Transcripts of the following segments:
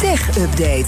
Tech Update.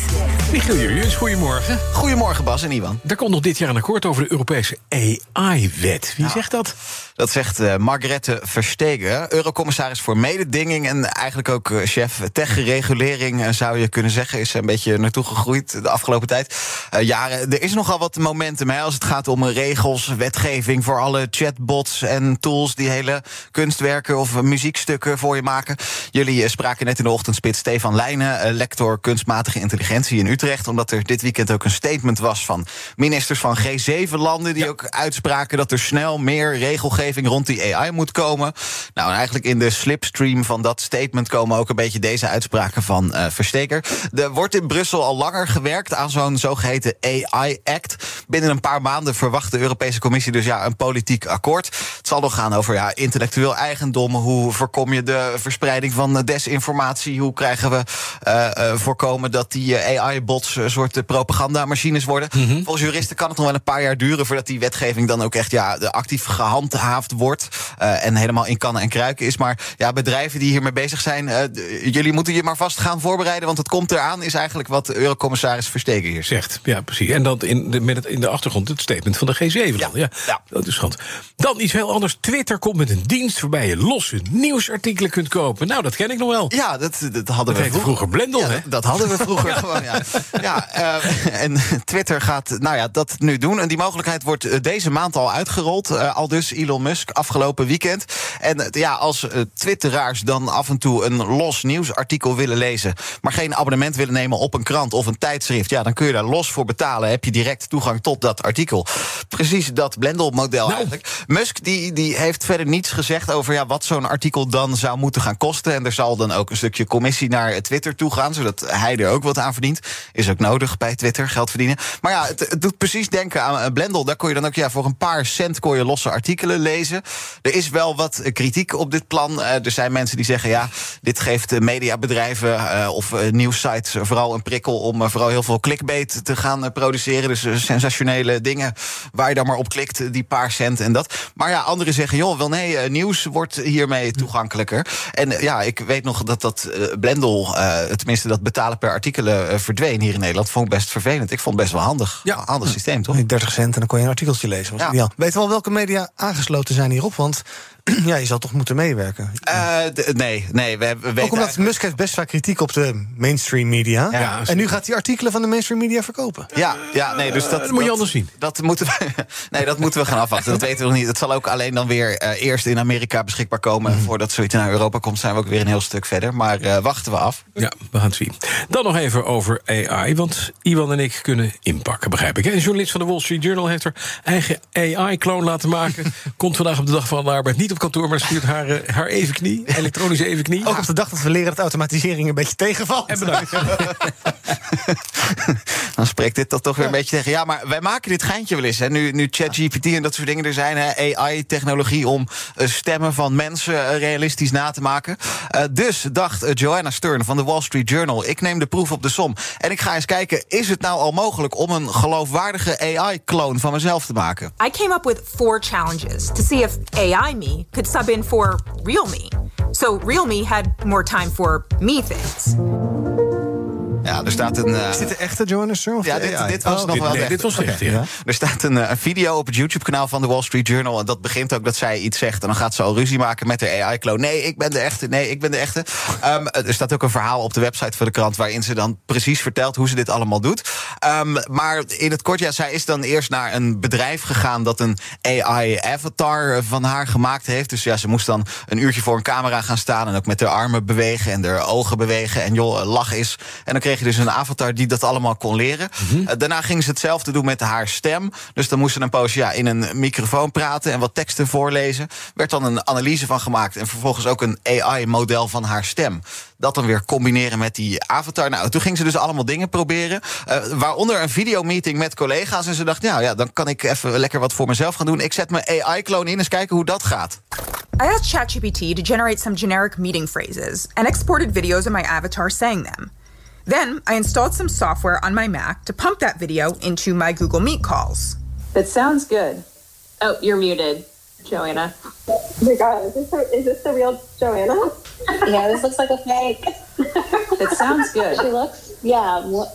Michiel Jurjens, goedemorgen. Goedemorgen Bas en Iwan. Er komt nog dit jaar een akkoord over de Europese AI-wet. Wie zegt dat? Dat zegt uh, Margrethe Verstegen, eurocommissaris voor mededinging... en eigenlijk ook uh, chef tech-regulering, uh, zou je kunnen zeggen. Is een beetje naartoe gegroeid de afgelopen tijd. jaren. Er is nogal wat momentum hè, als het gaat om regels, wetgeving... voor alle chatbots en tools die hele kunstwerken of muziekstukken voor je maken. Jullie spraken net in de ochtendspit Stefan Leijnen, lector kunstmatige intelligentie in Utrecht... omdat er dit weekend ook een statement was van ministers van G7-landen... die ja. ook uitspraken dat er snel meer regelgeving rond die AI moet komen. Nou, en eigenlijk in de slipstream van dat statement komen ook een beetje deze uitspraken van uh, Versteker. Er wordt in Brussel al langer gewerkt aan zo'n zogeheten AI-act. Binnen een paar maanden verwacht de Europese Commissie dus ja, een politiek akkoord. Het zal nog gaan over ja, intellectueel eigendom. Hoe voorkom je de verspreiding van desinformatie? Hoe krijgen we uh, uh, voorkomen dat die AI-bots een soort propagandamachines worden? Mm -hmm. Volgens juristen kan het nog wel een paar jaar duren voordat die wetgeving dan ook echt ja, actief gehandhaafd wordt. Uh, en helemaal in kannen en kruiken is. Maar ja, bedrijven die hiermee bezig zijn, uh, jullie moeten je maar vast gaan voorbereiden. Want het komt eraan, is eigenlijk wat Eurocommissaris Verstegen hier zegt. Ja, precies. En dan in de, met het, in de achtergrond het statement van de G7. Ja, ja. ja. dat is. Dan iets heel anders. Twitter komt met een dienst waarbij je losse nieuwsartikelen kunt kopen. Nou, dat ken ik nog wel. Ja, dat, dat hadden dat we vroeger. vroeger Blendel, ja, hè? Dat hadden we vroeger ja. gewoon, ja. ja uh, en Twitter gaat nou ja, dat nu doen. En die mogelijkheid wordt deze maand al uitgerold. Uh, al dus Elon Musk afgelopen weekend. En ja, als twitteraars dan af en toe een los nieuwsartikel willen lezen... maar geen abonnement willen nemen op een krant of een tijdschrift... ja, dan kun je daar los voor betalen. Heb je direct toegang tot dat artikel. Precies dat Blendel-model nou. eigenlijk. Musk die, die heeft verder niets gezegd over ja, wat zo'n artikel dan zou moeten gaan kosten. En er zal dan ook een stukje commissie naar Twitter toe gaan... zodat hij er ook wat aan verdient. Is ook nodig bij Twitter, geld verdienen. Maar ja, het, het doet precies denken aan Blendel. Daar kon je dan ook ja, voor een paar cent kon je losse artikelen lezen. Er is wel wat kritiek op dit plan. Uh, er zijn mensen die zeggen, ja, dit geeft mediabedrijven of nieuwssites vooral een prikkel om vooral heel veel clickbait te gaan produceren. Dus sensationele dingen waar je dan maar op klikt, die paar cent en dat. Maar ja, anderen zeggen, joh, wel nee, nieuws wordt hiermee toegankelijker. En ja, ik weet nog dat dat Blendel, tenminste dat betalen per artikelen verdween hier in Nederland, vond ik best vervelend. Ik vond het best wel handig. Ja, handig systeem, toch? 30 cent en dan kon je een artikeltje lezen. Was ja. Weet wel welke media aangesloten zijn hierop? Want ja, je zal toch moeten meewerken? Uh, nee, nee. We, we Ook omdat Musk heeft best vaak kritiek op de mainstream media. Ja, en nu gaat hij artikelen van de mainstream media verkopen. Ja, ja nee, dus dat, dat moet je anders zien. Dat moeten we, nee, dat moeten we gaan afwachten. Dat weten we nog niet. Het zal ook alleen dan weer uh, eerst in Amerika beschikbaar komen. Mm. Voordat zoiets naar Europa komt, zijn we ook weer een heel stuk verder. Maar uh, wachten we af. Ja, we gaan het zien. Dan nog even over AI. Want Iwan en ik kunnen inpakken, begrijp ik. Een journalist van de Wall Street Journal heeft er eigen AI-kloon laten maken. Komt vandaag op de dag van de arbeid niet op kantoor, maar stuurt haar, uh, haar evenknie, elektronische evenknie. Ook op de dag dat we leren dat automatisering een beetje tegenvalt. En bedankt. Dan spreekt dit toch weer een beetje tegen. Ja, maar wij maken dit geintje wel eens. Hè. Nu, nu ChatGPT en dat soort dingen er zijn. AI-technologie om uh, stemmen van mensen uh, realistisch na te maken. dus dacht Joanna Stern van de Wall Street Journal... ik neem de proef op de som. En ik ga eens kijken, is het nou al mogelijk... om een geloofwaardige AI-kloon van mezelf te maken? I came up with four challenges to see if AI me could sub in for real me. So real me had more time for me things. Ja, er staat een. Uh... Is dit de echte Joanna? Ja, dit, dit was oh, nog dit, wel. Nee, dit was echt. Okay. Ja. Er staat een, een, video op het YouTube-kanaal van de Wall Street Journal. En dat begint ook dat zij iets zegt. En dan gaat ze al ruzie maken met haar AI-kloon. Nee, ik ben de echte. Nee, ik ben de echte. Um, er staat ook een verhaal op de website van de krant. waarin ze dan precies vertelt hoe ze dit allemaal doet. Um, maar in het kort, ja, zij is dan eerst naar een bedrijf gegaan. dat een AI-avatar van haar gemaakt heeft. Dus ja, ze moest dan een uurtje voor een camera gaan staan. En ook met haar armen bewegen en haar ogen bewegen. En joh, lach is. En dan kreeg kreeg je dus een avatar die dat allemaal kon leren. Mhm. Eh, daarna ging ze hetzelfde doen met haar stem. Dus dan moest ze een poosje ja, in een microfoon praten en wat teksten voorlezen. Werd dan een analyse van gemaakt en vervolgens ook een AI-model van haar stem. Dat dan weer combineren met die avatar. Nou, toen ging ze dus allemaal dingen proberen. eh, waaronder een videomeeting met collega's. En ze dacht, nou ja, dan kan ik even lekker wat voor mezelf gaan doen. Ik zet mijn AI-kloon in, eens kijken hoe dat gaat. I asked ChatGPT to generate some generic meeting phrases and exported videos of my avatar saying them. Then I installed some software on my Mac to pump that video into my Google Meet calls. That sounds good. Oh, you're muted, Joanna. Oh my god, is this, the, is this the real Joanna? Yeah, this looks like a fake. it sounds good. She looks. Yeah. What?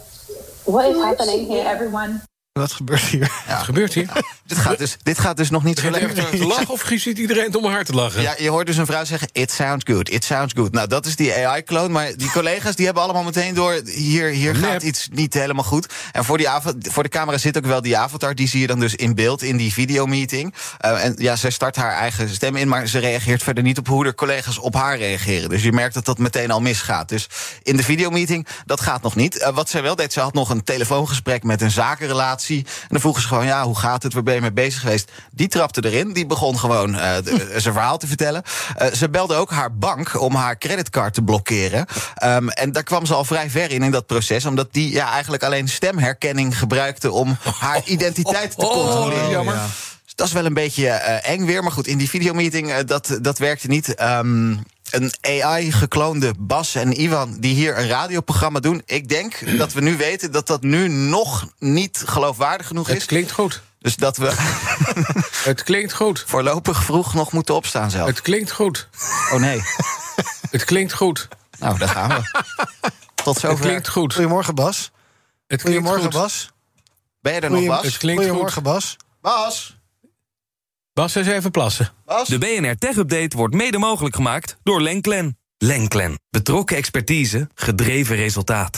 What is happening Hey, here? everyone. Wat gebeurt hier? Wat gebeurt hier? Dit gaat dus, dit gaat dus nog niet zo lekker. te lachen of ziet iedereen het om haar te lachen? Ja, je hoort dus een vrouw zeggen, it sounds good, it sounds good. Nou, dat is die AI-kloon, maar die collega's die hebben allemaal meteen door... hier, hier Nep. gaat iets niet helemaal goed. En voor, die voor de camera zit ook wel die avatar, die zie je dan dus in beeld in die videomeeting. Eh en ja, zij start haar eigen stem in, maar ze reageert verder niet op hoe de collega's op haar reageren. Dus je merkt dat dat meteen al misgaat. Dus in de videomeeting, dat gaat nog niet. Eh, wat zij wel deed, ze had nog een telefoongesprek met een zakenrelatie. En dan vroegen ze gewoon, ja, hoe gaat het, waar ben je mee bezig geweest? Die trapte erin, die begon gewoon de- zijn verhaal te vertellen. Eh, ze belde ook haar bank om haar creditcard te blokkeren. Ehm, en daar kwam ze al vrij ver in in dat proces, omdat die ja, eigenlijk alleen stemherkenning gebruikte om haar identiteit te Oh, controleren. jammer. Dus dat is wel een beetje eng weer. Maar goed, in die videomeeting, eh, dat, dat werkte niet. Ehm, een AI-gekloonde Bas en Ivan die hier een radioprogramma doen. Ik denk dat we nu weten dat dat nu nog niet geloofwaardig genoeg Het is. klinkt goed. Dus dat we Het klinkt goed. voorlopig vroeg nog moeten opstaan zelf. Het klinkt goed. Oh nee. Het klinkt goed. Nou, daar gaan we. Tot Het zover. klinkt goed. Goedemorgen, Bas. Het klinkt Goedemorgen, goed. Bas. Ben je er nog, Bas? Het klinkt Goedemorgen, goed. Bas. Bas? Bas, eens even plassen. Bas? De BNR Tech Update wordt mede mogelijk gemaakt door Lenklen. Lenklen. Betrokken expertise, gedreven resultaat.